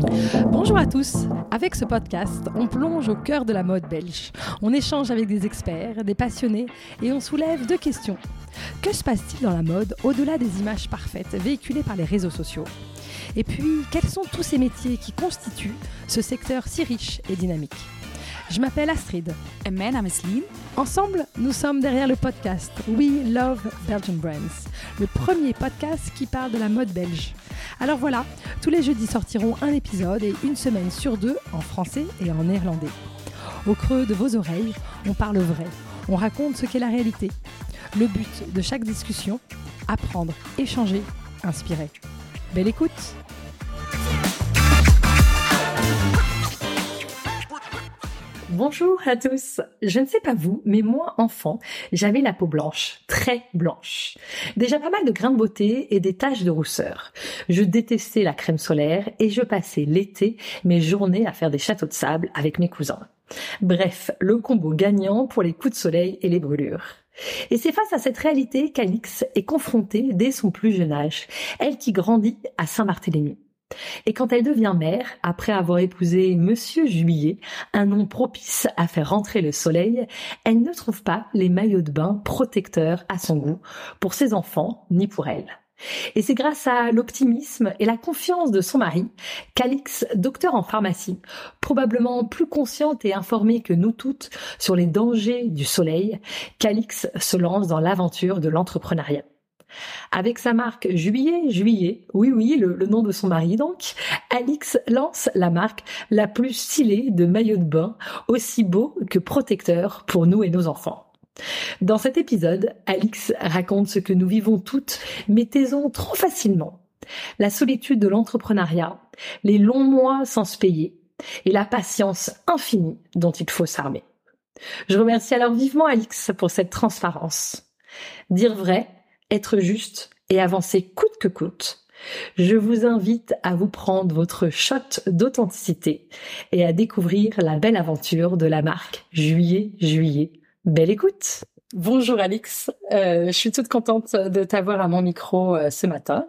Bonjour à tous. Avec ce podcast, on plonge au cœur de la mode belge. On échange avec des experts, des passionnés et on soulève deux questions. Que se passe-t-il dans la mode au-delà des images parfaites véhiculées par les réseaux sociaux? Et puis, quels sont tous ces métiers qui constituent ce secteur si riche et dynamique? Je m'appelle Astrid. Et naam is Lien. Ensemble, nous sommes derrière le podcast We Love Belgian Brands, le premier podcast qui parle de la mode belge. Alors voilà, tous les jeudis sortiront un épisode et une semaine sur deux en français et en néerlandais. Au creux de vos oreilles, on parle vrai, on raconte ce qu'est la réalité. Le but de chaque discussion, apprendre, échanger, inspirer. Belle écoute Bonjour à tous. Je ne sais pas vous, mais moi, enfant, j'avais la peau blanche, très blanche. Déjà pas mal de grains de beauté et des taches de rousseur. Je détestais la crème solaire et je passais l'été mes journées à faire des châteaux de sable avec mes cousins. Bref, le combo gagnant pour les coups de soleil et les brûlures. Et c'est face à cette réalité qu'Alix est confrontée dès son plus jeune âge, elle qui grandit à Saint-Barthélemy. Et quand elle devient mère, après avoir épousé Monsieur Juillet, un nom propice à faire rentrer le soleil, elle ne trouve pas les maillots de bain protecteurs à son goût pour ses enfants ni pour elle. Et c'est grâce à l'optimisme et la confiance de son mari qu'Alix, docteur en pharmacie, probablement plus consciente et informée que nous toutes sur les dangers du soleil, qu'Alix se lance dans l'aventure de l'entrepreneuriat. Avec sa marque Juillet Juillet, oui oui, le, nom de son mari donc, Alix lance la marque la plus stylée de maillot de bain, aussi beau que protecteur pour nous et nos enfants. Dans cet épisode, Alix raconte ce que nous vivons toutes, mais taisons trop facilement. La solitude de l'entrepreneuriat, les longs mois sans se payer, et la patience infinie dont il faut s'armer. Je remercie alors vivement Alix pour cette transparence. Dire vrai, être juste et avancer coûte que coûte, je vous invite à vous prendre votre shot d'authenticité et à découvrir la belle aventure de la marque Juillet Juillet. Belle écoute Bonjour Alix, euh, je suis toute contente de t'avoir à mon micro euh, ce matin.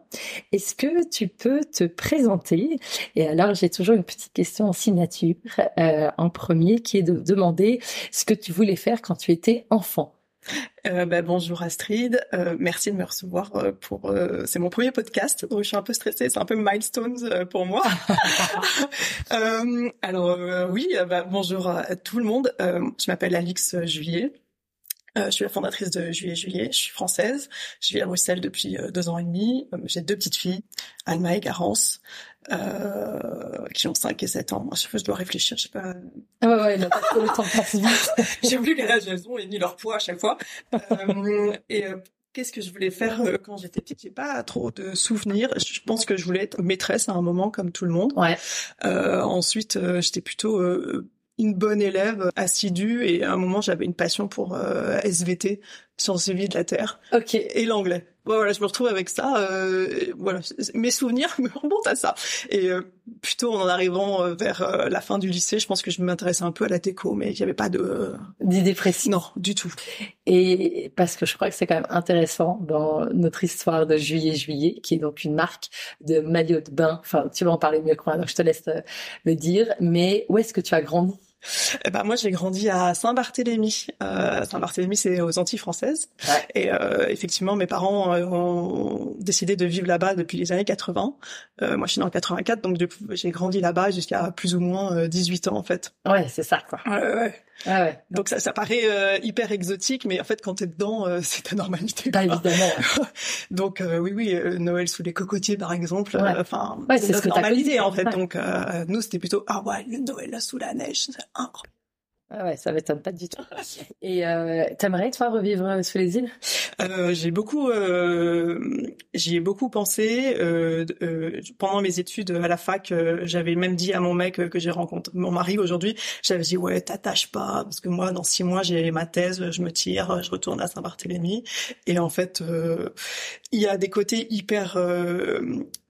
Est-ce que tu peux te présenter? Et alors j'ai toujours une petite question en signature euh, en premier qui est de demander ce que tu voulais faire quand tu étais enfant. Euh, bah, bonjour Astrid, euh, merci de me recevoir euh, pour. Euh, c'est mon premier podcast, donc je suis un peu stressée, c'est un peu milestones pour moi. alors oui, bah, bonjour à tout le monde. je m'appelle Alix Juillet. Je suis la fondatrice de Juillet Juillet. Je suis française. Je vis à Bruxelles depuis deux ans et demi. J'ai deux petites filles, Alma et Garance euh, qui ont 5 et 7 ans. Je, je dois réfléchir, je sais pas. Ah ouais, ouais, que le temps passe vite. J'ai oublié quel âge elles ont et ni leur poids à chaque fois. Euh, et euh, qu'est-ce que je voulais faire euh, quand j'étais petite? J'ai pas trop de souvenirs. Je pense que je voulais être maîtresse à un moment, comme tout le monde. Ouais. Euh, ensuite, j'étais plutôt une bonne élève assidue et à un moment j'avais une passion pour SVT, sciences et vie de la Terre. Ok. Et l'anglais voilà, je me retrouve avec ça. Euh, voilà, mes souvenirs me remontent à ça. Et euh, plutôt en arrivant euh, vers euh, la fin du lycée, je pense que je m'intéressais un peu à la déco, mais il n'y avait pas de d'idée précise. Non, du tout. Et parce que je crois que c'est quand même intéressant dans notre histoire de juillet juillet, qui est donc une marque de maillot de bain. Enfin, tu vas en parler mieux que moi, donc je te laisse le dire. Mais où est-ce que tu as grandi? Eh ben moi j'ai grandi à Saint-Barthélemy. Euh, Saint-Barthélemy c'est aux Antilles françaises. Ouais. Et euh, effectivement mes parents euh, ont décidé de vivre là-bas depuis les années 80. Euh, moi je suis né en 84 donc j'ai grandi là-bas jusqu'à plus ou moins 18 euh, ans en fait. Ouais c'est ça quoi. Ouais, ouais. Ah ouais. Donc ça, ça paraît euh, hyper exotique, mais en fait quand t'es dedans, euh, c'est ta normalité. Bah, évidemment. donc euh, oui, oui, Noël sous les cocotiers par exemple. Enfin, ouais, c'est notre normalité en fait. Donc nous c'était plutôt ah ouais, le Noël là sous la neige, incroyable. Ah ouais, ça m'étonne pas du tout. Et euh, t'aimerais toi revivre euh, sous les îles? Euh, J'ai beaucoup, euh, j'y ai beaucoup pensé euh, euh, pendant mes études à la fac. j'avais même dit à mon mec que j'ai rencontré, mon mari aujourd'hui, j'avais dit ouais, t'attaches pas parce que moi dans six mois j'ai ma thèse, je me tire, je retourne à Saint-Barthélemy. Et en fait, il y a des côtés hyper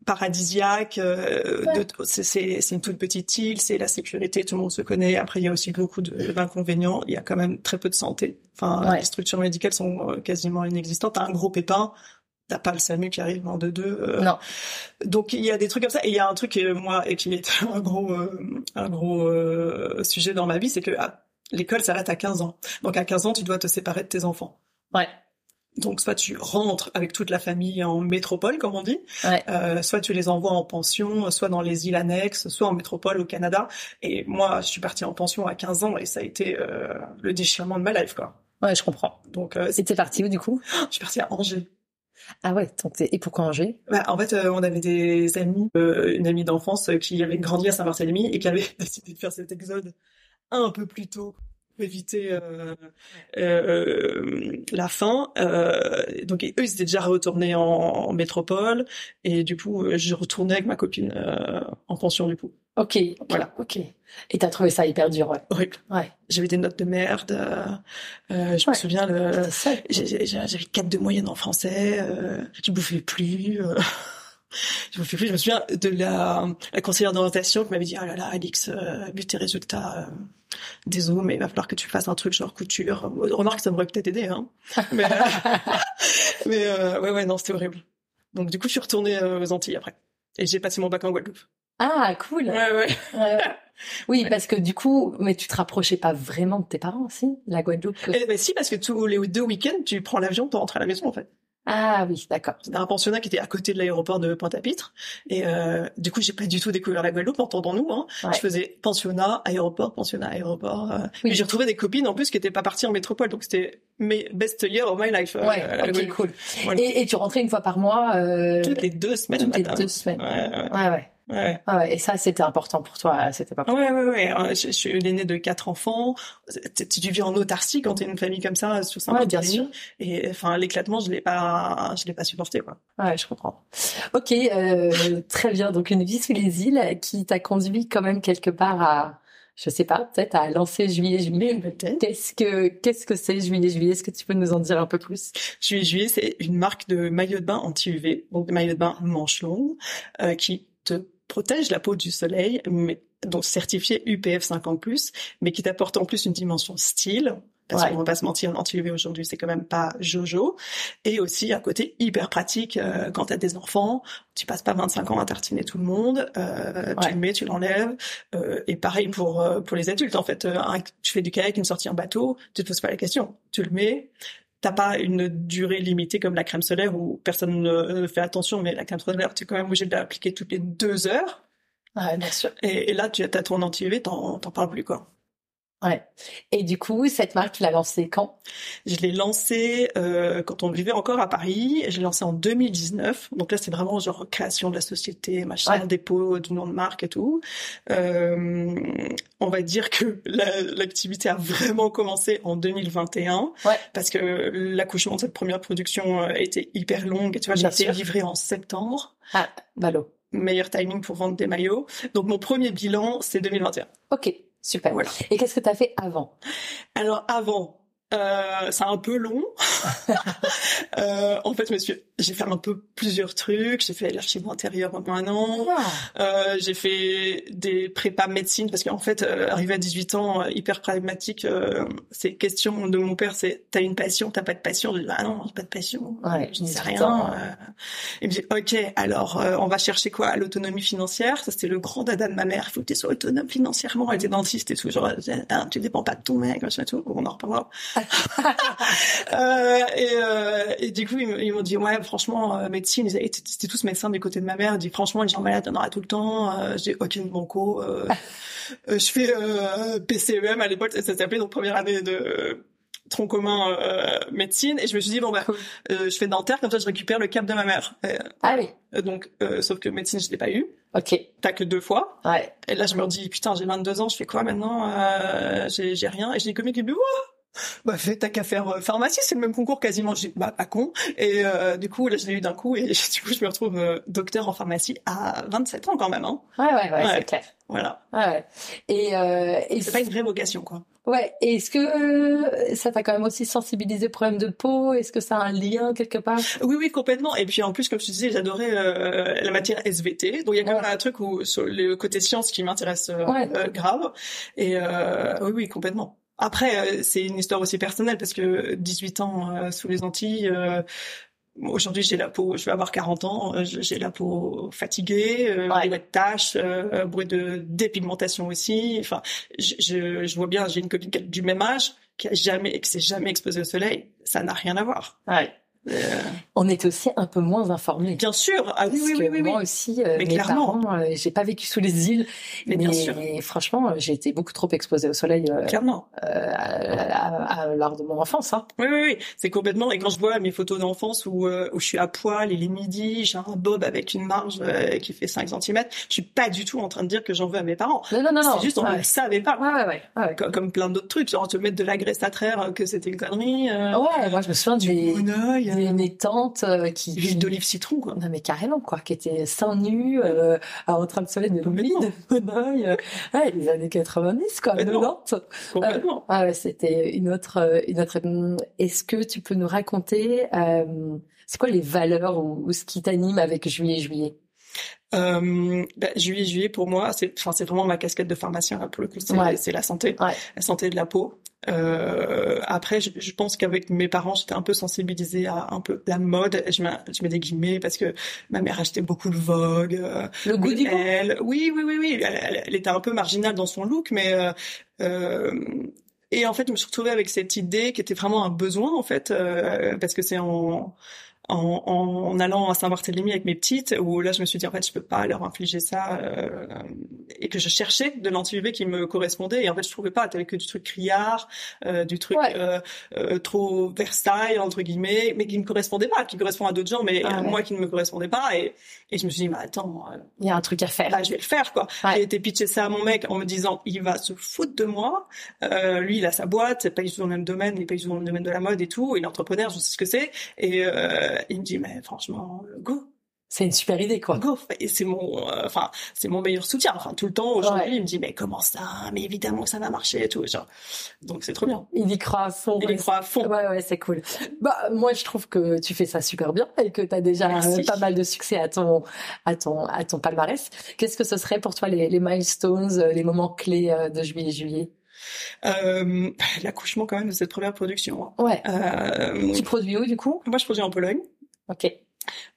paradisiaque. Euh, c'est une toute petite île, c'est la sécurité, tout le monde se connaît. Après, il y a aussi beaucoup d'inconvénients. Il y a quand même très peu de santé. Enfin, les structures médicales sont euh, quasiment inexistantes. T'as un gros pépin, t'as pas le SAMU qui arrive en deux deux. euh, Non. Donc il y a des trucs comme ça. Et il y a un truc euh, moi et qui est un gros euh, un gros sujet dans ma vie, c'est que ah, l'école s'arrête à 15 ans. Donc à 15 ans, tu dois te séparer de tes enfants. Ouais. Donc soit tu rentres avec toute la famille en métropole, comme on dit, Ouais. euh, soit tu les envoies en pension, soit dans les îles annexes, soit en métropole au Canada. Et moi, je suis partie en pension à 15 ans et ça a été euh, le déchirement de ma life, quoi. Ouais, je comprends. Donc euh, Et t'es où du coup? Je suis partie à Angers. Ah ouais, donc et pourquoi Angers? Bah, en fait, euh, on avait des amis, euh, une amie d'enfance qui avait grandi à Saint-Barthélemy et qui avait décidé de faire cet exode un peu plus tôt pour éviter euh, euh, la fin. Euh, donc eux, ils étaient déjà retournés en, en métropole et du coup, je retournais avec ma copine en pension du coup. Ok, Voilà. ok. Et t'as trouvé ça hyper dur, ouais. Horrible. Ouais. J'avais des notes de merde. euh, je Ouais. me souviens, le, j'avais 4 de moyenne en français. Euh, je bouffais plus. euh, je me souviens de la, la conseillère d'orientation qui m'avait dit, ah là là, Alix, euh, vu tes résultats, euh, désolé, mais il va falloir que tu fasses un truc genre couture. Remarque, ça m'aurait peut-être aidé, hein. Mais, mais euh, ouais, ouais, non, c'était horrible. Donc du coup, je suis retournée euh, aux Antilles après. Et j'ai passé mon bac en Guadeloupe. Ah, cool. Ouais, ouais. Oui, parce que du coup, mais tu te rapprochais pas vraiment de tes parents, si? La Guadeloupe. que- Et, bah, si, parce que tous les deux week-ends, tu prends l'avion pour rentrer à la maison, en fait. Ah oui, d'accord. C'était un pensionnat qui était à côté de l'aéroport de Pointe-à-Pitre. Et euh, du coup, j'ai pas du tout découvert la Guadeloupe, entendons-nous. Hein. Ouais. Je faisais pensionnat, aéroport, pensionnat, aéroport. Euh. Oui. J'ai retrouvé des copines en plus qui étaient pas parties en métropole. Donc c'était mes best year of my life. euh, Ouais, la ok, Guadeloupe. cool. Voilà. Et, et tu rentrais une fois par mois euh, Toutes les deux semaines. toutes les deux semaines. Ouais, ouais, Ouais, ouais. Ouais. Ah ouais, et ça, c'était important pour toi, c'était pas Ouais, ouais, ouais. Euh, Je, je suis l'aînée de quatre enfants. Tu, tu vis en autarcie quand t'es une famille comme ça, sur saint Ouais, bien sûr. Et enfin, l'éclatement, je l'ai pas, je l'ai pas supporté, quoi. Ouais, je comprends. Ok, euh, très bien. Donc une vie sous les îles qui t'a conduit quand même quelque part à, je sais pas, peut-être à lancer Juillet Juillet. Peut-être. Qu'est-ce que qu'est-ce que c'est Juillet Juillet? Est-ce que tu peux nous en dire un peu plus? Juillet Juillet, c'est une marque de maillot de bain anti-UV, donc des maillots de bain manches longues, euh, qui te protège la peau du soleil, mais donc certifié UPF 50+, mais qui t'apporte en plus une dimension style. Parce Ouais. qu'on va pas se mentir, l'anti-UV aujourd'hui, c'est quand même pas jojo. Et aussi un côté hyper pratique euh, quand t'as des enfants. Tu passes pas 25 ans à tartiner tout le monde. Euh, Ouais. Tu le mets, tu l'enlèves. Euh, et pareil pour euh, pour les adultes. En fait, Euh, un- tu fais du kayak, une sortie en bateau, tu te poses pas la question. Tu le mets, t'as pas une durée limitée comme la crème solaire où personne ne ne fait attention, mais la crème solaire, tu es quand même obligé de l'appliquer toutes les deux heures. Ouais, bien sûr. Et, et là, tu as ton anti-UV, t'en parles plus, quoi. Ouais. Et du coup, cette marque, tu l'as lancée quand? Je l'ai lancé euh, quand on vivait encore à Paris. Je l'ai lancé en 2019. Donc là, c'est vraiment genre création de la société, machin, Ouais. dépôt du nom de marque et tout. Euh, on va dire que la- l'activité a vraiment commencé en 2021 Ouais. parce que l'accouchement de cette première production euh, a été hyper longue. Tu vois, j'ai été livrée en septembre. Ah, Ballot. Meilleur timing pour vendre des maillots. Donc mon premier bilan, c'est 2021. Ok, super. Voilà. Et qu'est-ce que tu as fait avant? Alors avant, euh, c'est un peu long. euh, en fait, suis, j'ai fait un peu plusieurs trucs. J'ai fait l'archive intérieure pendant un an. Euh, j'ai fait des prépas médecine parce qu'en fait, euh, arrivé à 18 ans, euh, hyper pragmatique, euh, c'est question de mon père, c'est t'as une passion, t'as pas de passion? Je dis ah non, j'ai pas de passion. Ouais, je ne sais 18 rien. euh. Il me dit ok, alors euh, on va chercher quoi? L'autonomie financière. Ça c'était le grand dada de ma mère. Il faut que tu sois autonome financièrement. Elle était dentiste et tout. Genre, tu dépends pas de ton mec, machin et tout. On en reparlera. Euh, et, euh, et du coup, ils, m'ont dit, ouais, franchement, euh, médecine, ils étaient, tous médecins du côté de ma mère. Ils dit, franchement, les gens malades, il y en aura tout le temps. Euh, j'ai ok, banco. Euh, euh, je fais euh, PCEM à l'époque, ça s'appelait donc première année de euh, tronc commun euh, médecine. Et je me suis dit, bon, bah, Cool. euh, je fais dentaire, comme ça, je récupère le cap de ma mère. Et, Ah oui, euh, donc, euh, sauf que médecine, je l'ai pas eu. ok. T'as que deux fois. Ouais. Et là, je me dis, putain, j'ai 22 ans, je fais quoi maintenant? Euh, J'ai rien. Et j'ai des comiques qui me disent, bah fais, t'as qu'à faire euh, pharmacie, c'est le même concours quasiment. J'ai bah pas con. Et euh, du coup, là, je l'ai eu d'un coup. Et du coup, je me retrouve euh, docteur en pharmacie à 27 ans quand même. Hein. Ouais, ouais, ouais, Ouais. c'est clair. Voilà. Ouais, ouais. Et, euh, et C'est pas une vraie vocation, quoi. Ouais, et est-ce que euh, ça t'a quand même aussi sensibilisé aux problèmes de peau? Est-ce que ça a un lien quelque part? Oui, oui, complètement. Et puis en plus, comme je te disais, j'adorais euh, la matière SVT. Donc il y a quand même un truc où sur le côté science qui m'intéresse grave. Et euh, oui, oui, complètement. Après, euh, c'est une histoire aussi personnelle parce que 18 ans euh, sous les Antilles, euh, Aujourd'hui, j'ai la peau, je vais avoir 40 ans, euh, j'ai la peau fatiguée, euh, Ouais. bruit de taches, euh, bruit de dépigmentation aussi. Enfin, je, je, vois bien, j'ai une copine du même âge, qui a jamais, qui s'est jamais exposée au soleil. Ça n'a rien à voir. Ouais. Euh, On est aussi un peu moins informés. bien sûr, ah oui, Parce oui, que oui, moi aussi, euh, Mais mes clairement. parents, euh, j'ai pas vécu sous les îles, Mais mais, bien sûr. franchement, j'ai été beaucoup trop exposée au soleil euh, Clairement. euh, à- à- lors de mon enfance. Hein. Oui, oui, oui, c'est complètement. Et quand je vois mes photos d'enfance où, où je suis à poil, il est midi, j'ai un bob avec une marge qui fait 5 cm, je suis pas du tout en train de dire que j'en veux à mes parents. Non, non, non, non. C'est juste, on ouais. ne savait pas. Ouais, ouais, ouais. ouais. Comme, comme plein d'autres trucs, genre te mettre de la graisse à traire, que c'était une connerie. Ouais, moi je me souviens des, mon œil, euh, mes tantes euh, qui, l'huile d'olive citron, quoi. non mais carrément quoi, qui étaient seins nus, euh, en train de se mettre de l'huile de mon œil. euh, ouais, les années 90 quoi, Complètement. 90. Complètement. Ah ouais, c'était une autre, euh, une autre. Est-ce que tu peux nous raconter, euh, c'est quoi les valeurs ou, ou ce qui t'anime avec Juillet Juillet Euh, bah, juillet, juillet, pour moi, c'est, enfin, c'est vraiment ma casquette de pharmacien, là, pour le coup. C'est, Ouais. la santé. Ouais. La santé de la peau. Euh, après, je, je pense qu'avec mes parents, j'étais un peu sensibilisée à un peu la mode. Je mets, je mets des guillemets parce que ma mère achetait beaucoup de Vogue. euh, Le goût du elle, oui, oui, oui, oui. Elle, elle- elle était un peu marginale dans son look, mais euh, euh, et en fait, je me suis retrouvée avec cette idée qui était vraiment un besoin en fait, euh, parce que c'est en en, en allant à Saint-Barthélemy avec mes petites, où là je me suis dit en fait je peux pas leur infliger ça, euh, et que je cherchais de l'anti-UV qui me correspondait, et en fait je trouvais pas, t'avais que du truc criard, euh, du truc Ouais. euh, euh, trop Versailles entre guillemets, mais qui me correspondait pas, qui correspond à d'autres gens, mais Ah ouais. moi qui ne me correspondait pas, et, et je me suis dit mais attends, euh, Il y a un truc à faire. là je vais le faire quoi. Ouais. J'ai été pitcher ça à mon mec en me disant il va se foutre de moi. Euh, lui il a sa boîte, c'est pas du tout dans le même domaine, il est pas du tout dans le domaine de la mode et tout. Il est entrepreneur, je sais ce que c'est. Et euh, il me dit mais franchement go C'est une super idée quoi. go. Et c'est mon euh, enfin c'est mon meilleur soutien. Enfin tout le temps aujourd'hui Ouais. il me dit mais comment ça? Mais évidemment que ça va marcher et tout. Genre. Donc c'est trop bien. Il y croit à fond. Il y croit à fond. Ouais, ouais, c'est cool. Bah, moi, je trouve que tu fais ça super bien et que tu as déjà Merci. euh, pas mal de succès à ton, à ton, à ton palmarès. Qu'est-ce que ce serait pour toi les, les milestones, euh, les moments clés euh, de juillet juillet? Euh, L'accouchement quand même de cette première production. hein. Ouais. Euh, Tu produis où du coup? moi je produis en Pologne. Ok.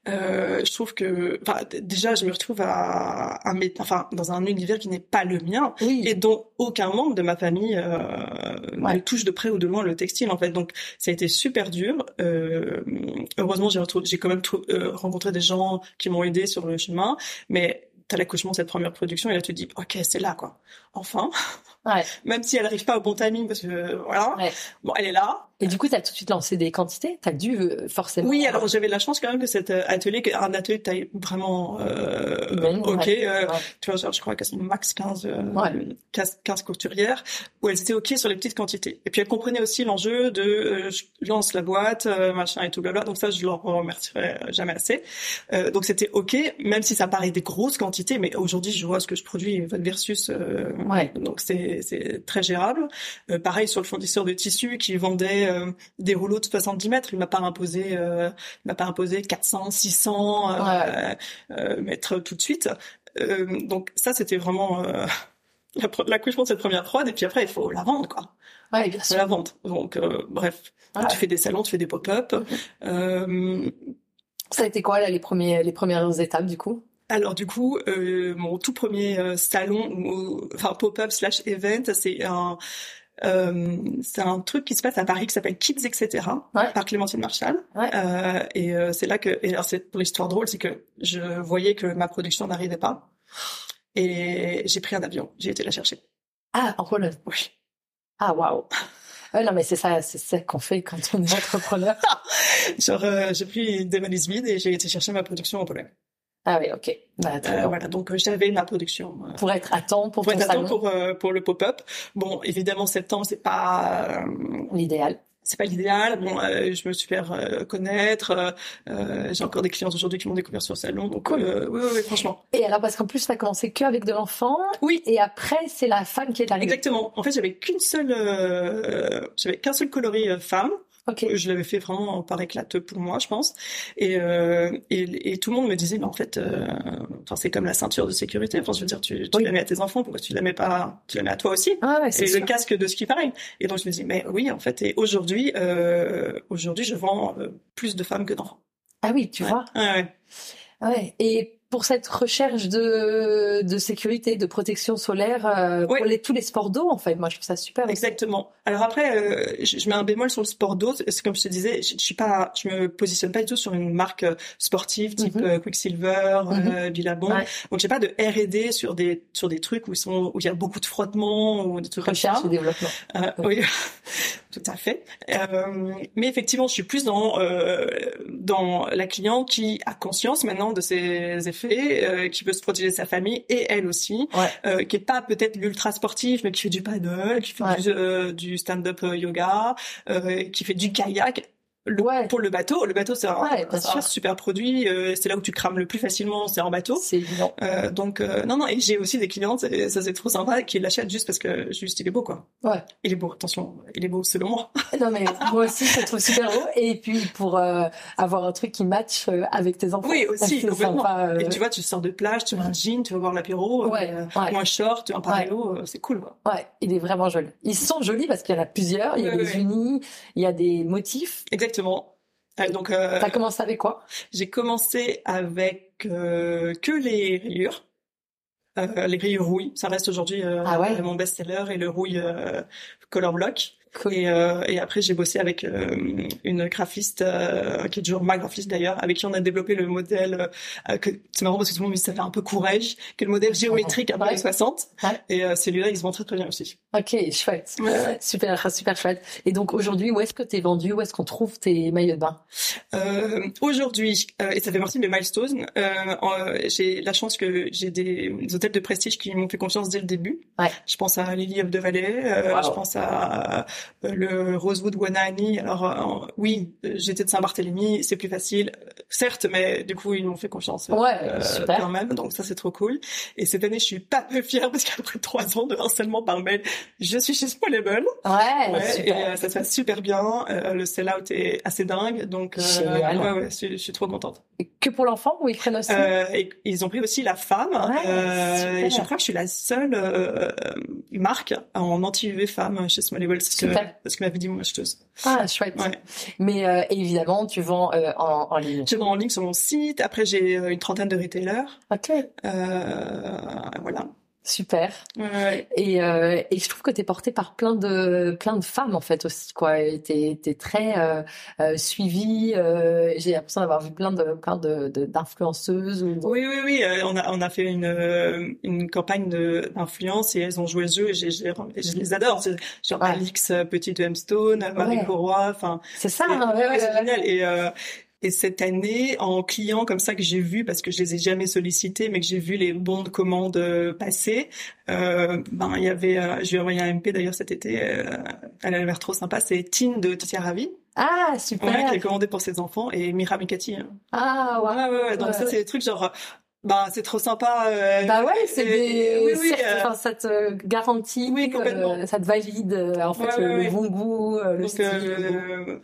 Euh, je trouve que, enfin, déjà, je me retrouve à, à enfin, dans un univers qui n'est pas le mien Oui. et dont aucun membre de ma famille euh, Ouais. ne touche de près ou de loin le textile en fait. Donc, ça a été super dur. Euh, heureusement, j'ai quand même euh, rencontré des gens qui m'ont aidé sur le chemin, mais t'as l'accouchement de cette première production et là tu te dis ok c'est là quoi enfin Ouais. même si elle arrive pas au bon timing parce que voilà Ouais. bon elle est là Et du coup, tu as tout de suite lancé des quantités. Tu as dû euh, forcément. Oui, alors j'avais la chance quand même que cet euh, atelier, un atelier de taille vraiment euh, ok, ouais. euh, Ouais. tu vois, genre, je crois qu'elles sont max 15, euh, Ouais. 15, 15 couturières, où elles étaient ok sur les petites quantités. Et puis elles comprenaient aussi l'enjeu de euh, je lance la boîte, euh, machin et tout blabla. Donc ça, je leur remercierai jamais assez. Euh, donc c'était ok, même si ça paraît des grosses quantités, mais aujourd'hui je vois ce que je produis versus euh, Ouais. donc c'est c'est très gérable. Euh, pareil sur le fournisseur de tissus qui vendait euh, des rouleaux de 70 mètres, il m'a pas imposé, euh, il m'a pas imposé 400, 600 euh, Ouais. mètres tout de suite. Donc ça c'était vraiment la l'accouchement de cette première prod et puis après il faut la vendre quoi, Ouais, bien faut sûr. la vendre. Donc bref, Ouais. tu fais des salons, tu fais des pop-up. Euh, Ça a été quoi là les premiers, les premières étapes du coup? Alors du coup, euh, mon tout premier euh, salon, enfin pop-up slash event, c'est un euh, c'est un truc qui se passe à Paris qui s'appelle Kids etc. Ouais. par Clémentine Marchal. Ouais. Euh, et euh, c'est là que, et alors c'est pour l'histoire drôle, c'est que je voyais que ma production n'arrivait pas et j'ai pris un avion, j'ai été la chercher. Ah, en Pologne. Oui. Ah, waouh. Non, mais c'est ça, c'est ça qu'on fait quand on est entrepreneur. Genre euh, j'ai pris des valises vides et j'ai été chercher ma production en Pologne. Ah oui, ok. Bah, Euh, voilà, donc euh, j'avais ma production. Pour être à temps pour pour ton être à temps pour euh, pour le pop-up. Bon, évidemment septembre c'est pas euh, l'idéal. c'est pas l'idéal. Bon, euh, je me suis fait euh, connaître. j'ai encore des clients aujourd'hui qui m'ont découvert sur le salon. Donc, Cool. euh, oui, oui, oui, franchement. Et alors, parce qu'en plus, t'as commencé que avec de l'enfant, Oui, et après, c'est la femme qui est arrivée. exactement. En fait, j'avais qu'une seule, euh, j'avais qu'un seul coloris femme. Ok. Je l'avais fait vraiment par éclate pour moi, je pense. Et, euh, et, et tout le monde me disait, mais en fait, euh, c'est comme la ceinture de sécurité. Enfin, je veux dire, tu, tu Oui. la mets à tes enfants, pourquoi tu la mets pas, tu la mets à toi aussi? Ah ouais, c'est Et sûr. le casque de ski pareil. Et donc je me dis mais oui en fait et aujourd'hui euh, aujourd'hui je vends euh, plus de femmes que d'enfants. Ah oui, tu vois. Ouais, ouais. ouais. Et pour cette recherche de, de sécurité, de protection solaire euh, pour les, tous les sports d'eau, en fait. Moi, je trouve ça super. Exactement. Alors après, euh, je, mets un bémol sur le sport d'eau. C'est comme je te disais, je, je, suis pas, je me positionne pas du tout sur une marque euh, sportive type mm Quicksilver, mm Billabong. Donc j'ai pas de R&D sur des sur des trucs où ils sont où il y a beaucoup de frottement ou des trucs Recherche comme ça. développement. Oui, tout à fait. mais effectivement, je suis plus dans dans la cliente qui a conscience maintenant de ses effets euh, qui veut se protéger sa famille et elle aussi, euh, qui est pas peut-être l'ultra sportif, mais qui fait du paddle, qui fait du, euh, du stand-up yoga, qui fait du kayak le, pour le bateau. Le bateau, c'est un, super produit. Euh, c'est là où tu crames le plus facilement, c'est en bateau. C'est évident. Euh, donc euh, non, non. Et j'ai aussi des clientes, ça c'est trop sympa, qui l'achètent juste parce que juste il est beau, quoi. Ouais. Il est beau. Attention, il est beau selon moi. non mais moi aussi, je trouve super beau. Et puis pour euh, avoir un truc qui match euh, avec tes enfants. Oui aussi. Sympa, et tu vois, tu sors de plage, tu mets un jean, tu vas voir l'apéro, ouais, ou un short, un parallèlo, c'est cool. Quoi. Ouais, il est vraiment joli. Ils sont jolis parce qu'il y en a plusieurs. Il y a des unis, il y a des motifs. Exactement. Euh, donc, euh, t'as commencé avec quoi? J'ai commencé avec euh, que les rayures, euh, les rayures rouille. Ça reste aujourd'hui ah ouais? mon best-seller et le rouille color block. Et, euh, et après, j'ai bossé avec euh, une graphiste euh, qui est toujours ma graphiste d'ailleurs, avec qui on a développé le modèle. Euh, que c'est marrant parce que tout le monde me dit ça fait un peu courage, que le modèle géométrique à ouais. 60. Et celui-là, il se vend très très bien aussi. Ok, chouette, super super chouette. Et donc aujourd'hui, où est-ce que tu es vendu? Où est-ce qu'on trouve tes maillots de bain? Aujourd'hui, et ça fait partie de mes milestones. j'ai la chance que j'ai des, des, hôtels de prestige qui m'ont fait confiance dès le début. Ouais. Je pense à Lily of the Valley. Je pense à le Rosewood Wanani. Alors euh, oui, j'étais de Saint-Barthélemy, c'est plus facile, certes, mais du coup ils m'ont fait confiance ouais, euh, super. quand même, donc ça c'est trop cool. Et cette année, je suis pas peu fière parce qu'après trois ans de harcèlement par mail, je suis chez Spoilable. Ouais, ouais super. Et euh, ça se passe super bien. le sell-out est assez dingue, donc ouais, ouais, je, suis trop contente. Que pour l'enfant ou ils prennent aussi? Et Ils ont pris aussi la femme. et je crois que je suis la seule marque en anti-UV femme chez Smallable. Super parce que m'avait dit mon acheteuse. Ah, chouette. Ouais. Mais euh, évidemment, tu vends euh, en, en, ligne. Je vends en ligne sur mon site. Après, j'ai euh, une trentaine de retailers. Ok. Euh, voilà. Super. Ouais. Et, euh, et je trouve que tu es portée par plein de plein de femmes en fait aussi quoi. T'es es très euh, euh, suivie. Euh, J'ai l'impression d'avoir vu plein de plein de d'influenceuses. Ou... Oui oui oui. Euh, on a on a fait une euh, une campagne d'influence et elles ont joué le jeu et je, je les adore. Genre ouais. Alix Petit de Hemstone, Marie ouais. enfin. C'est ça. Hein, génial et et cette année, en client comme ça que j'ai vu, parce que je les ai jamais sollicités, mais que j'ai vu les bons de commande euh, passer, euh, ben il y avait, euh, je lui ai envoyé un MP d'ailleurs cet été, euh, elle a l'air trop sympa, c'est Tine de Totia Ravi. Ah super. Ouais, qui a commandé pour ses enfants et Mira Mikati. Hein. Ah ouais. Ouais ouais, ouais. donc ça c'est des trucs genre. Bah c'est trop sympa. Euh, bah ouais, c'est des. Oui, oui, euh... ça te garantit, oui, complètement. ça te valide en fait ouais, le, bon goût, le donc, style.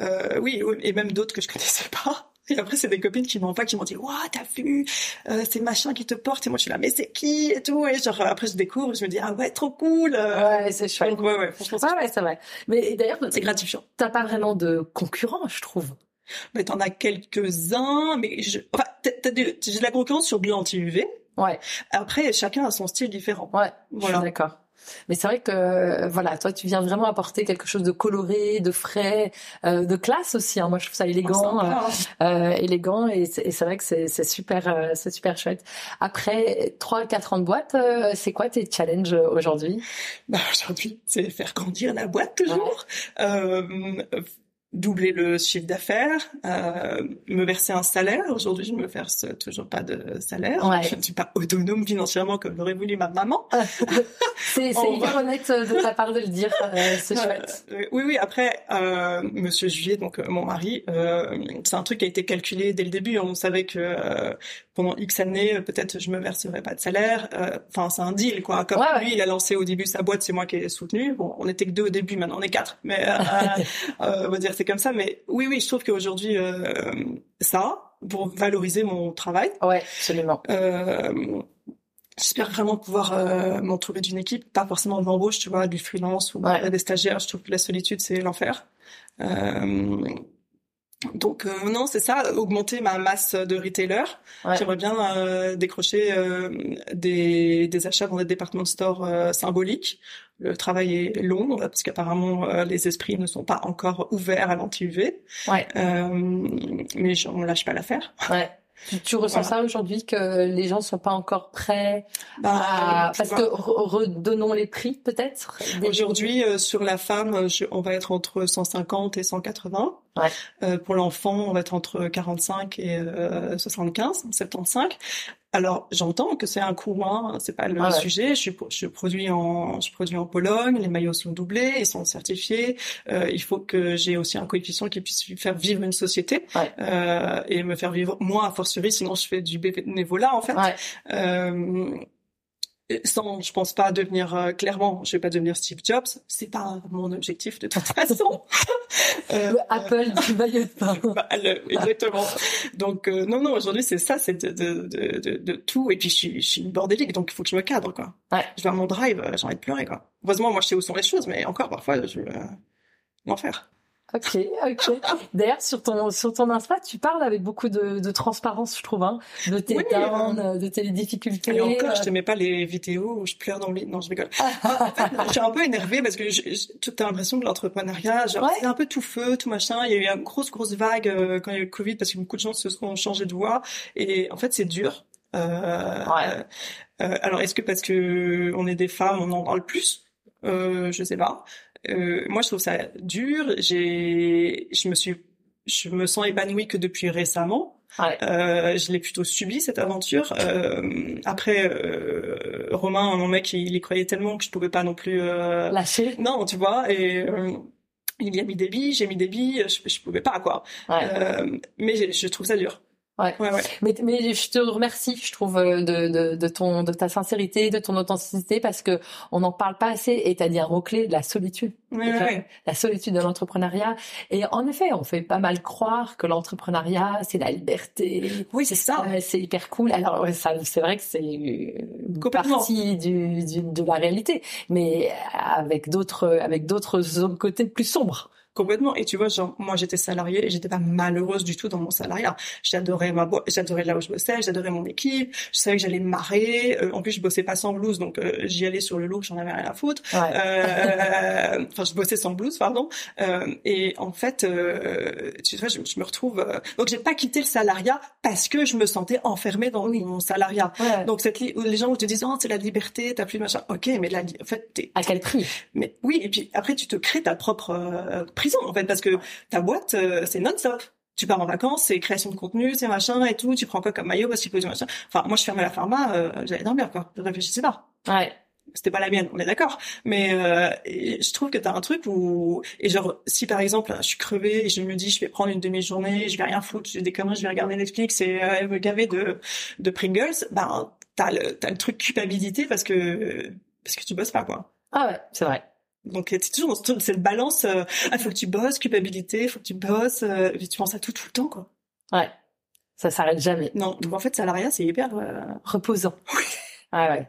Euh, oui, et même d'autres que je connaissais pas. Et après, c'est des copines qui m'envoient, qui m'ont dit, waouh, t'as vu, euh, c'est machin qui te porte. Et moi, je suis là, mais c'est qui et tout. Et genre, après, je découvre, je me dis, ah ouais, trop cool. Ouais, c'est chouette. Donc, ouais, ouais, franchement, ouais, ouais, c'est vrai. Mais d'ailleurs, c'est gratifiant. T'as pas vraiment de concurrents, je trouve. Mais t'en as quelques-uns, mais je... enfin, t'as de... j'ai de la concurrence sur bio anti-UV. Ouais. Après, chacun a son style différent. Ouais, voilà. je suis d'accord. Mais c'est vrai que voilà, toi tu viens vraiment apporter quelque chose de coloré, de frais, euh, de classe aussi. Hein. Moi je trouve ça élégant, oh, euh, élégant et c'est vrai que c'est super, euh, c'est super chouette. Après trois quatre ans de boîte, euh, c'est quoi tes challenges aujourd'hui? Bah, Aujourd'hui, c'est faire grandir la boîte toujours. Ouais doubler le chiffre d'affaires, euh, me verser un salaire. Aujourd'hui, je me verse toujours pas de salaire. Ouais. Je ne suis pas autonome financièrement comme l'aurait voulu ma maman. c'est hyper honnête de ta part de le dire. Euh, c'est chouette. Euh, oui, oui. Après, euh, Monsieur Juillet, donc mon mari, euh, c'est un truc qui a été calculé dès le début. On savait que pendant X années, peut-être je me verserais pas de salaire. Enfin, c'est un deal, quoi. Comme ouais, lui, ouais. il a lancé au début sa boîte, c'est moi qui ai soutenu. Bon, on était que deux au début, maintenant on est quatre. Mais on va dire c'est comme ça. Mais oui, oui, je trouve qu'aujourd'hui, euh, ça, pour valoriser mon travail. Ouais, absolument. Euh, J'espère vraiment pouvoir euh, m'entourer d'une équipe, pas forcément de l'embauche, tu vois, du freelance ou ouais. des stagiaires. Je trouve que la solitude, c'est l'enfer. Euh, Donc euh, non, c'est ça, augmenter ma masse de retailers. J'aimerais bien euh, décrocher euh, des, des achats dans des départements de store symboliques. Le travail est long parce qu'apparemment les esprits ne sont pas encore ouverts à l'anti-UV. Ouais. mais on lâche pas l'affaire. Ouais. Tu, ressens ça aujourd'hui que les gens sont pas encore prêts bah, parce que redonnons les prix peut-être. Aujourd'hui sur la femme, on va être entre 150 et 180. Ouais. Euh, pour l'enfant, on va être entre 45 et euh, 75, 75. Alors j'entends que c'est un coût, hein, c'est pas le sujet. Je, je produis en, je produis en Pologne. Les maillots sont doublés, ils sont certifiés. Euh, il faut que j'ai aussi un coefficient qui puisse faire vivre une société euh, et me faire vivre moi à fortiori. Sinon, je fais du bénévolat en fait. Euh, sans, je pense pas devenir euh, clairement, je vais pas devenir Steve Jobs. C'est pas mon objectif de toute façon. euh, le Apple du maillot de pain. Bah, exactement. Donc euh, non, non, aujourd'hui c'est ça, c'est de, de, de, de, tout. Et puis je suis, je suis une bordélique, donc il faut que je me cadre quoi. Ouais. Je vais à mon drive, euh, j'ai envie de pleurer quoi. Heureusement, moi je sais où sont les choses, mais encore parfois je euh, l'enfer. Ok, ok. D'ailleurs, sur ton sur ton Insta, tu parles avec beaucoup de, de transparence, je trouve, hein, de tes oui, de tes difficultés. Et encore, je t'aimais pas les vidéos où je pleure dans le lit. Non, je rigole. je suis un peu énervée parce que tu as l'impression que l'entrepreneuriat, genre, c'est un peu tout feu, tout machin. Il y a eu une grosse, grosse vague euh, quand il y a eu le Covid parce que beaucoup de gens se sont changé de voie. Et en fait, c'est dur. Euh, ouais. euh, alors, est-ce que parce que on est des femmes, on en parle plus? Euh, Je sais pas. Euh, moi, je trouve ça dur. J'ai, je me suis, je me sens épanouie que depuis récemment. Ouais. Euh, je l'ai plutôt subi cette aventure. Euh, après, euh, Romain, mon mec, il y croyait tellement que je pouvais pas non plus euh, lâcher. Non, tu vois. Et euh, il y a mis des billes, j'ai mis des billes, je, je pouvais pas quoi. Ouais. mais je trouve ça dur. Ouais. ouais, Mais, mais je te remercie, je trouve, euh, de, de, de, ton, de ta sincérité, de ton authenticité, parce que on n'en parle pas assez. Et t'as dit un mot clé, la solitude. Ouais, la solitude de l'entrepreneuriat. Et en effet, on fait pas mal croire que l'entrepreneuriat, c'est la liberté. Oui, c'est ça. c'est hyper cool. Alors, ça, c'est vrai que c'est une partie du, du, de la réalité, mais avec d'autres, avec d'autres côtés plus sombres. Complètement. Et tu vois, genre, moi, j'étais salariée et j'étais pas malheureuse du tout dans mon salariat. J'adorais ma boîte, j'adorais là où je bossais, j'adorais mon équipe. Je savais que j'allais me marrer. Euh, en plus, je bossais pas sans blouse, donc euh, j'y allais sur le look, j'en avais rien à foutre. Euh, enfin, je bossais sans blouse, pardon. et en fait, tu vois, je, me retrouve. donc, j'ai pas quitté le salariat parce que je me sentais enfermée dans mon salariat. Donc, cette les gens te disent, oh, c'est la liberté, t'as plus de machin. Ok, mais la, en fait, t'es à quel prix? Mais oui, et puis après, tu te crées ta propre en fait parce que ta boîte euh, c'est non-stop tu pars en vacances, c'est création de contenu, c'est machin et tout, tu prends quoi comme maillot parce qu'il faut du machin. Enfin, moi je fermais la pharma, euh, j'allais dormir quoi. Je réfléchissais pas. Ouais. C'était pas la mienne, on est d'accord. Mais euh, je trouve que t'as un truc où et genre si par exemple je suis crevée et je me dis je vais prendre une demi-journée, je vais rien foutre, des conneries, je vais regarder Netflix et euh, me gaver de de Pringles, ben t'as le t'as le truc culpabilité parce que parce que tu bosses pas quoi. Ah ouais, c'est vrai. Donc c'est toujours cette balance. Euh, ah, faut que tu bosses, culpabilité, faut que tu bosses. Euh, tu penses à tout tout le temps, quoi. Ouais. Ça s'arrête jamais. Non. Donc en fait, salariat, c'est hyper euh, reposant. Oui. Ouais, ouais.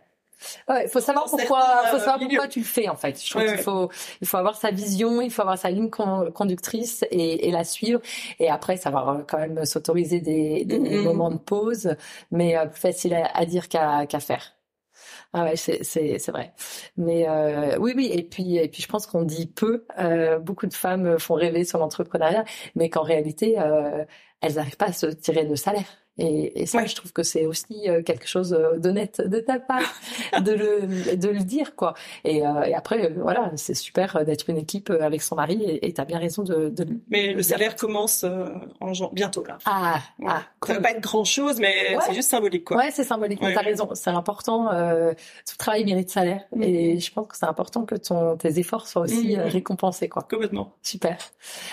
Il faut savoir pourquoi, faut savoir pourquoi tu le fais en fait. Je trouve qu'il faut, il faut avoir sa vision, il faut avoir sa ligne conductrice et, et la suivre. Et après, savoir quand même s'autoriser des, des mm-hmm. moments de pause, mais plus facile à, à dire qu'à qu'à faire. Ah ouais, c'est c'est vrai. Mais euh, oui oui et puis et puis je pense qu'on dit peu. Euh, beaucoup de femmes font rêver sur l'entrepreneuriat, mais qu'en réalité euh, elles n'arrivent pas à se tirer de salaire. Et, et ça, je trouve que c'est aussi euh, quelque chose euh, d'honnête de ta part de le de le dire quoi. Et, euh, et après voilà, c'est super d'être une équipe avec son mari et tu as bien raison de, de Mais le salaire commence en bientôt là. Ah, ah ça va pas être grand chose mais c'est juste symbolique quoi. Ouais, c'est symbolique. Ouais. T'as raison, c'est important. Euh, tout travail mérite salaire mm. et je pense que c'est important que ton tes efforts soient aussi mm. récompensés quoi. Complètement. Super.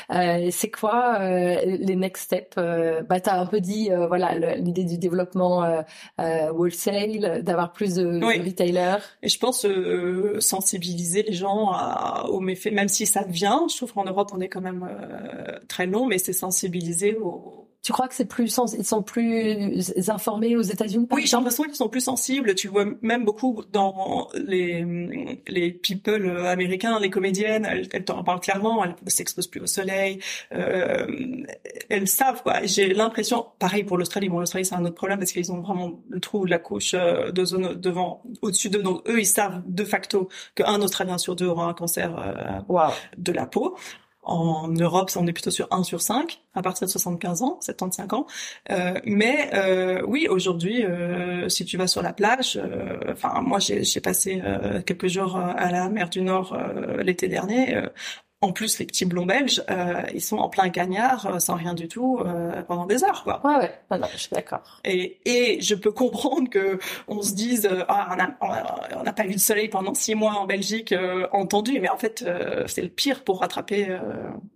c'est quoi les next steps Bah t'as un peu dit voilà l'idée du développement euh, euh, wholesale, d'avoir plus de, retailers. Et je pense euh, sensibiliser les gens à, aux méfaits, même si ça vient. Je trouve qu'en Europe on est quand même très long, mais c'est sensibiliser aux Tu crois que c'est plus sens... ils sont plus informés aux États-Unis Oui, j'ai l'impression qu'ils sont plus sensibles. Tu vois même beaucoup dans les les people américains, les comédiennes, elles, elles t'en parlent clairement. Elles ne s'exposent plus au soleil. Euh, elles savent quoi. J'ai l'impression, pareil pour l'Australie. Bon, l'Australie c'est un autre problème parce qu'ils ont vraiment le trou de la couche euh, de zone devant, au-dessus d'eux. Donc eux, ils savent de facto qu'un Australien sur deux aura un cancer euh, de la peau. En Europe, on est plutôt sur 1 sur 5 à partir de 75 ans, 75 ans. Euh, mais euh, oui, aujourd'hui, euh, si tu vas sur la plage, euh, enfin moi j'ai passé euh, quelques jours à la mer du Nord l'été dernier. En plus, les petits blonds belges, euh, ils sont en plein cagnard, euh, sans rien du tout, euh, pendant des heures, quoi. Ouais, ouais. Non, non, je suis d'accord. Et, et je peux comprendre que on se dise, euh, ah, on n'a on a pas vu le soleil pendant six mois en Belgique, euh, entendu, mais en fait, c'est le pire pour rattraper.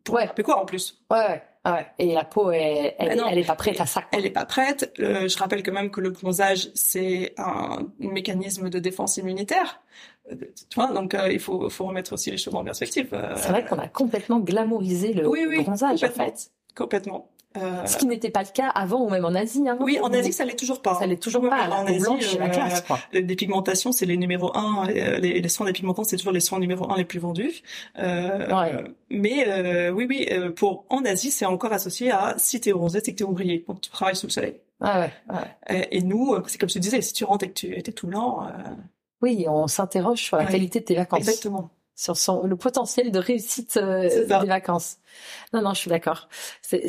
pour ouais. rattraper quoi en plus? Ouais, ouais. Ouais. Et la peau, elle, elle, non, elle est pas prête à ça. Elle est pas prête. je rappelle quand même que le bronzage, c'est un mécanisme de défense immunitaire. Tu vois, donc euh, il faut, faut remettre aussi les choses en perspective. Euh, c'est vrai qu'on a complètement glamourisé le oui, oui, bronzage en fait. Complètement. Euh... Ce qui n'était pas le cas avant ou même en Asie. Hein, oui, en Asie, ça l'est toujours pas. Ça l'est toujours pas. En Asie, blanche, la classe, quoi. les pigmentations, c'est les numéros un. Les, les soins dépigmentants, c'est toujours les soins numéro un les plus vendus. Euh, ouais. Mais oui, oui, pour en Asie, c'est encore associé à si t'es bronzé, c'est que t'es ouvrier, donc tu travailles sous le soleil. Ah ouais, ouais. Et, et nous, c'est comme je te disais, si tu rentres et que tu étais tout blanc. Oui, on s'interroge sur la qualité de tes vacances. Exactement. Sur son, le potentiel de réussite euh, des vacances. Non, non, je suis d'accord. C'est,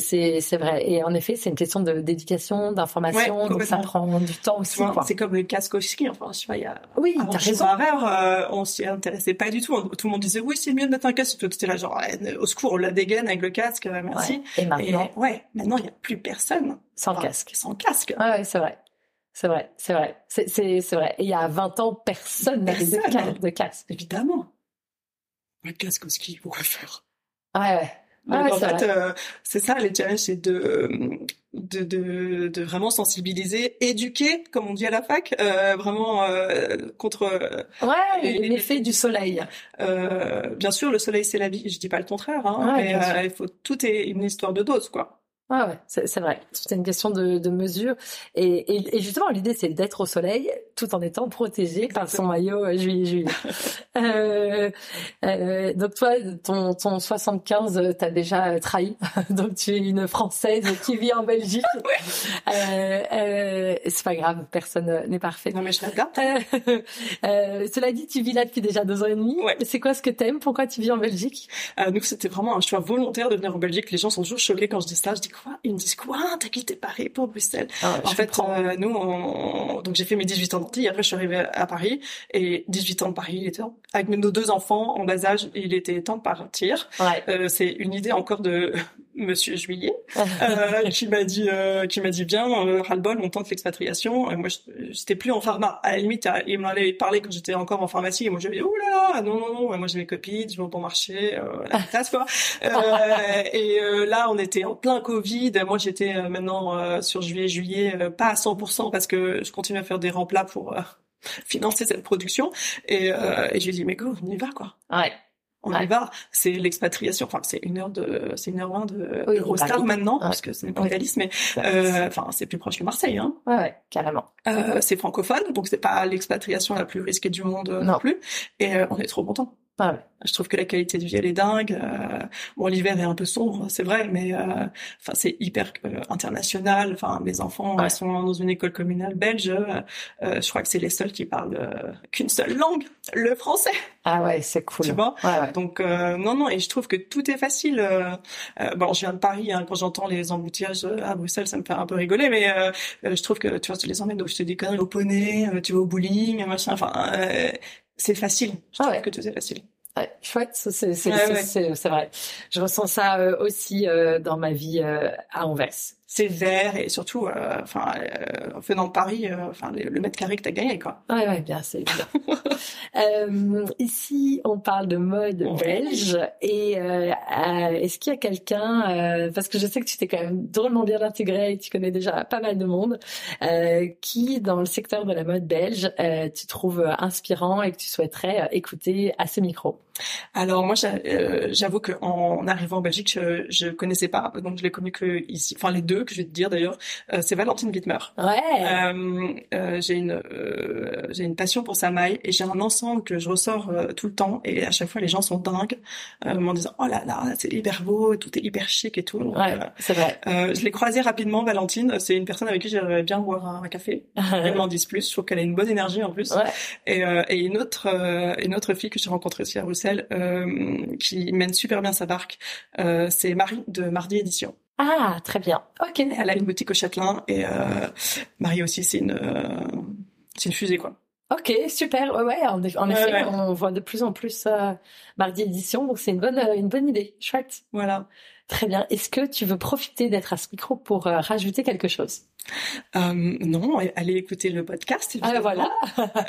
vrai. Et en effet, c'est une question de d'éducation, d'information. donc ça prend du temps aussi. C'est comme le casque au ski. Enfin, je sais pas, il y a. Oui, t'as raison. euh, on s'y intéressait pas du tout. Tout le monde disait oui, c'est mieux de mettre un casque. Toi, étais là genre au secours, on la dégaine avec le casque. Euh, merci. Et maintenant. ouais, maintenant il y a plus personne sans casque. Sans casque. Ah ouais, c'est vrai. C'est vrai, c'est vrai, c'est c'est vrai. Et il y a 20 ans, personne n'avait de, de casque. Évidemment. Un casque ski, pourquoi faire Ouais, ouais. Donc, en fait, euh, c'est ça les challenges, c'est de, de, de, de, vraiment sensibiliser, éduquer, comme on dit à la fac, euh, vraiment euh, contre ouais, l'effet du soleil. Euh, bien sûr, le soleil c'est la vie, je dis pas le contraire, hein, ouais, mais il faut tout est une histoire de dose, quoi. Ouais, ouais, c'est vrai. C'est une question de, de mesure. Et, et, et justement, l'idée, c'est d'être au soleil tout en étant protégé par son maillot euh, juillet-juillet. euh, euh, donc toi, ton, ton 75, t'as déjà trahi. donc tu es une Française qui vit en Belgique. euh, euh, c'est pas grave, personne n'est parfait. Non mais je regarde. Euh, cela dit, tu vis là depuis déjà deux ans et demi. Ouais. C'est quoi ce que t'aimes? Pourquoi tu vis en Belgique? Euh, Donc c'était vraiment un choix volontaire de venir en Belgique. Les gens sont toujours choqués quand je dis ça. Je dis quoi Ils me disent quoi T'as quitté Paris pour Bruxelles ah, En fait, euh, nous, on... donc j'ai fait mes 18 ans Paris. Après, je suis arrivée à Paris et 18 ans de Paris, il était avec nos deux enfants en bas âge, il était temps de partir. Ouais. Euh, c'est une idée encore de Monsieur Juillet euh, qui m'a dit euh, qui m'a dit bien euh, ras-le-bol on tente l'expatriation. Moi j'étais plus en pharma. À la limite il m'en avait parlé quand j'étais encore en pharmacie et moi j'avais oh là là non non non moi j'ai mes copines je vais au bon marché euh, la classe quoi euh, et euh, là on était en plein Covid. Moi j'étais euh, maintenant euh, sur juillet juillet euh, pas à 100% parce que je continue à faire des remplats pour euh, financer cette production. Et, euh, et je lui ai dit mais go on y va quoi. Ouais on Ouais. y va. C'est l'expatriation. Enfin, c'est une heure de, c'est une heure vingt de, Oui, de maintenant, Ouais. parce que ce n'est pas réaliste, mais euh, enfin, c'est plus proche que Marseille. Hein. ouais, ouais, carrément. Euh, c'est francophone, donc c'est pas l'expatriation la plus risquée du monde euh, non, Non. plus. Et euh, on est trop content. Ouais. Je trouve que la qualité de vie elle est dingue. Euh, bon, l'hiver est un peu sombre, c'est vrai, mais euh, enfin c'est hyper euh, international. Enfin, mes enfants Ouais. sont dans une école communale belge. Euh, euh, je crois que c'est les seuls qui parlent qu'une seule langue, le français. Ah ouais, c'est cool. Tu vois? Ouais, ouais. Donc euh, non non et je trouve que tout est facile. Bon, je viens de Paris. Hein, quand j'entends les embouteillages à Bruxelles, ça me fait un peu rigoler, mais je trouve que tu vois, tu les emmènes, donc je te dis conneries au poney, tu vas au bowling, machin. Enfin, euh, c'est facile. Je Ah trouve ouais. que tout est facile. Ouais, chouette, c'est Ouais, vrai. Je ressens ça euh, aussi euh, dans ma vie euh, à Anvers. C'est vert et surtout, euh, enfin, euh, venant de Paris, euh, enfin, le, mètre carré que t'as gagné, quoi. Ouais, ouais, bien, c'est évident. euh, ici, on parle de mode Ouais. belge et est-ce qu'il y a quelqu'un, euh, parce que je sais que tu t'es quand même drôlement bien intégré et tu connais déjà pas mal de monde, euh, qui dans le secteur de la mode belge, euh, tu trouves inspirant et que tu souhaiterais écouter à ce micro? Alors moi, j'a- j'avoue que en arrivant en Belgique, je, je connaissais pas, donc je l'ai connu que ici. Enfin, les deux. Deux que je vais te dire d'ailleurs. Euh, c'est Valentine Wittmer. Ouais. j'ai une j'ai une passion pour sa maille et j'ai un ensemble que je ressors tout le temps et à chaque fois les gens sont dingues en disant oh là là c'est hyper beau, tout est hyper chic et tout. ouais, c'est vrai. je l'ai croisée rapidement Valentine. C'est une personne avec qui j'aimerais bien boire un, café. Elle m'en dise plus. Je trouve qu'elle a une bonne énergie en plus. Ouais. Et, et une autre une autre fille que j'ai rencontrée aussi à Bruxelles qui mène super bien sa barque. c'est Marie de Mardi Édition. Ah, très bien. Ok. Elle a une boutique au Châtelain et euh, Marie aussi, c'est une, euh, c'est une fusée quoi. Ok, super. Ouais, ouais. En, effet, on voit de plus en plus euh, Mardi Édition, donc c'est une bonne, une bonne idée. Chouette. Voilà. Très bien. Est-ce que tu veux profiter d'être à ce micro pour rajouter quelque chose? Euh, non, allez écouter le podcast. Ah voilà.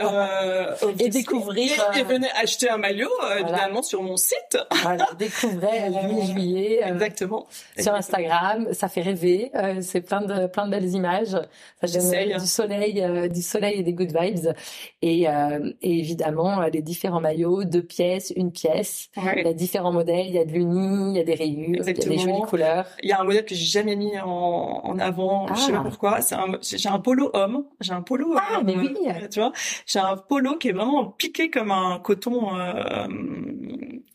euh, et découvrir. Et, et, venez acheter un maillot euh, évidemment sur mon site. Voilà, découvrez le juillet. Euh, Exactement. Sur Instagram, ça fait rêver. Euh, c'est plein de plein de belles images. Ça donne du soleil, du soleil et des good vibes. Et, et évidemment les différents maillots, deux pièces, une pièce. Ouais. Il y a différents modèles. Il y a de l'uni, il y a des rayures, Exactement. il y a des jolies couleurs. Il y a un modèle que j'ai jamais mis en, en avant. Ah. Je sais pas pourquoi c'est un, j'ai un polo homme, j'ai un polo. Ah, euh, mais oui. Tu vois, j'ai un polo qui est vraiment piqué comme un coton euh,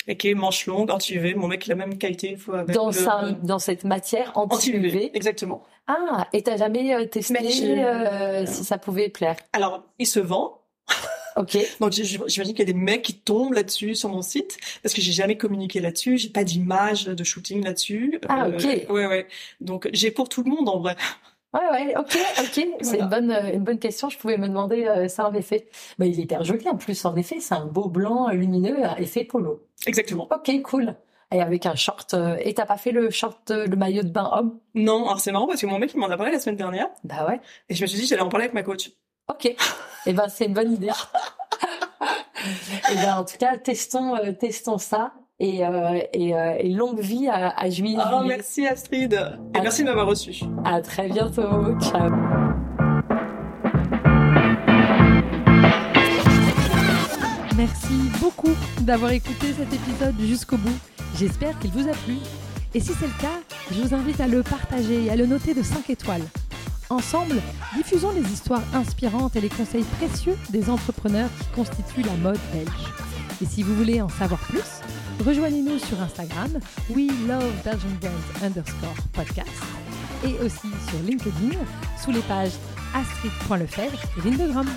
et qui est manche longue, anti-UV. Mon mec, il a même qualité. Il faut avec Dans le- dans cette matière anti-UV. Exactement. Ah, et t'as jamais euh, testé euh, si ça pouvait plaire? Alors, il se vend. Ok. Donc, j'imagine qu'il y a des mecs qui tombent là-dessus sur mon site parce que j'ai jamais communiqué là-dessus. J'ai pas d'image de shooting là-dessus. Ah, Euh, ok. Ouais, ouais. Donc, j'ai pour tout le monde en vrai. Ouais, ouais, ok, ok. C'est Voilà. une bonne, euh, une bonne question. Je pouvais me demander euh, ça en effet. Bah, il est hyper joli en plus. En effet, c'est un beau blanc euh, lumineux, effet polo. Exactement. Ok, cool. Et avec un short. euh, et t'as pas fait le short, euh, le maillot de bain homme? Non, alors c'est marrant parce que mon mec il m'en a parlé la semaine dernière Bah ouais. et je me suis dit j'allais en parler avec ma coach. Ok. Et ben c'est une bonne idée. et ben en tout cas, testons, testons ça. Et, euh, et, euh, et longue vie à, à juillet. Oh, merci Astrid. Et Ah, merci de m'avoir reçu. À très bientôt. Ciao. Merci beaucoup d'avoir écouté cet épisode jusqu'au bout. J'espère qu'il vous a plu. Et si c'est le cas, je vous invite à le partager et à le noter de 5 étoiles. Ensemble, diffusons les histoires inspirantes et les conseils précieux des entrepreneurs qui constituent la mode belge. Et si vous voulez en savoir plus, rejoignez-nous sur Instagram, we love Belgian Brands underscore podcast, et aussi sur LinkedIn sous les pages astrid.lefebvre et Lindegram.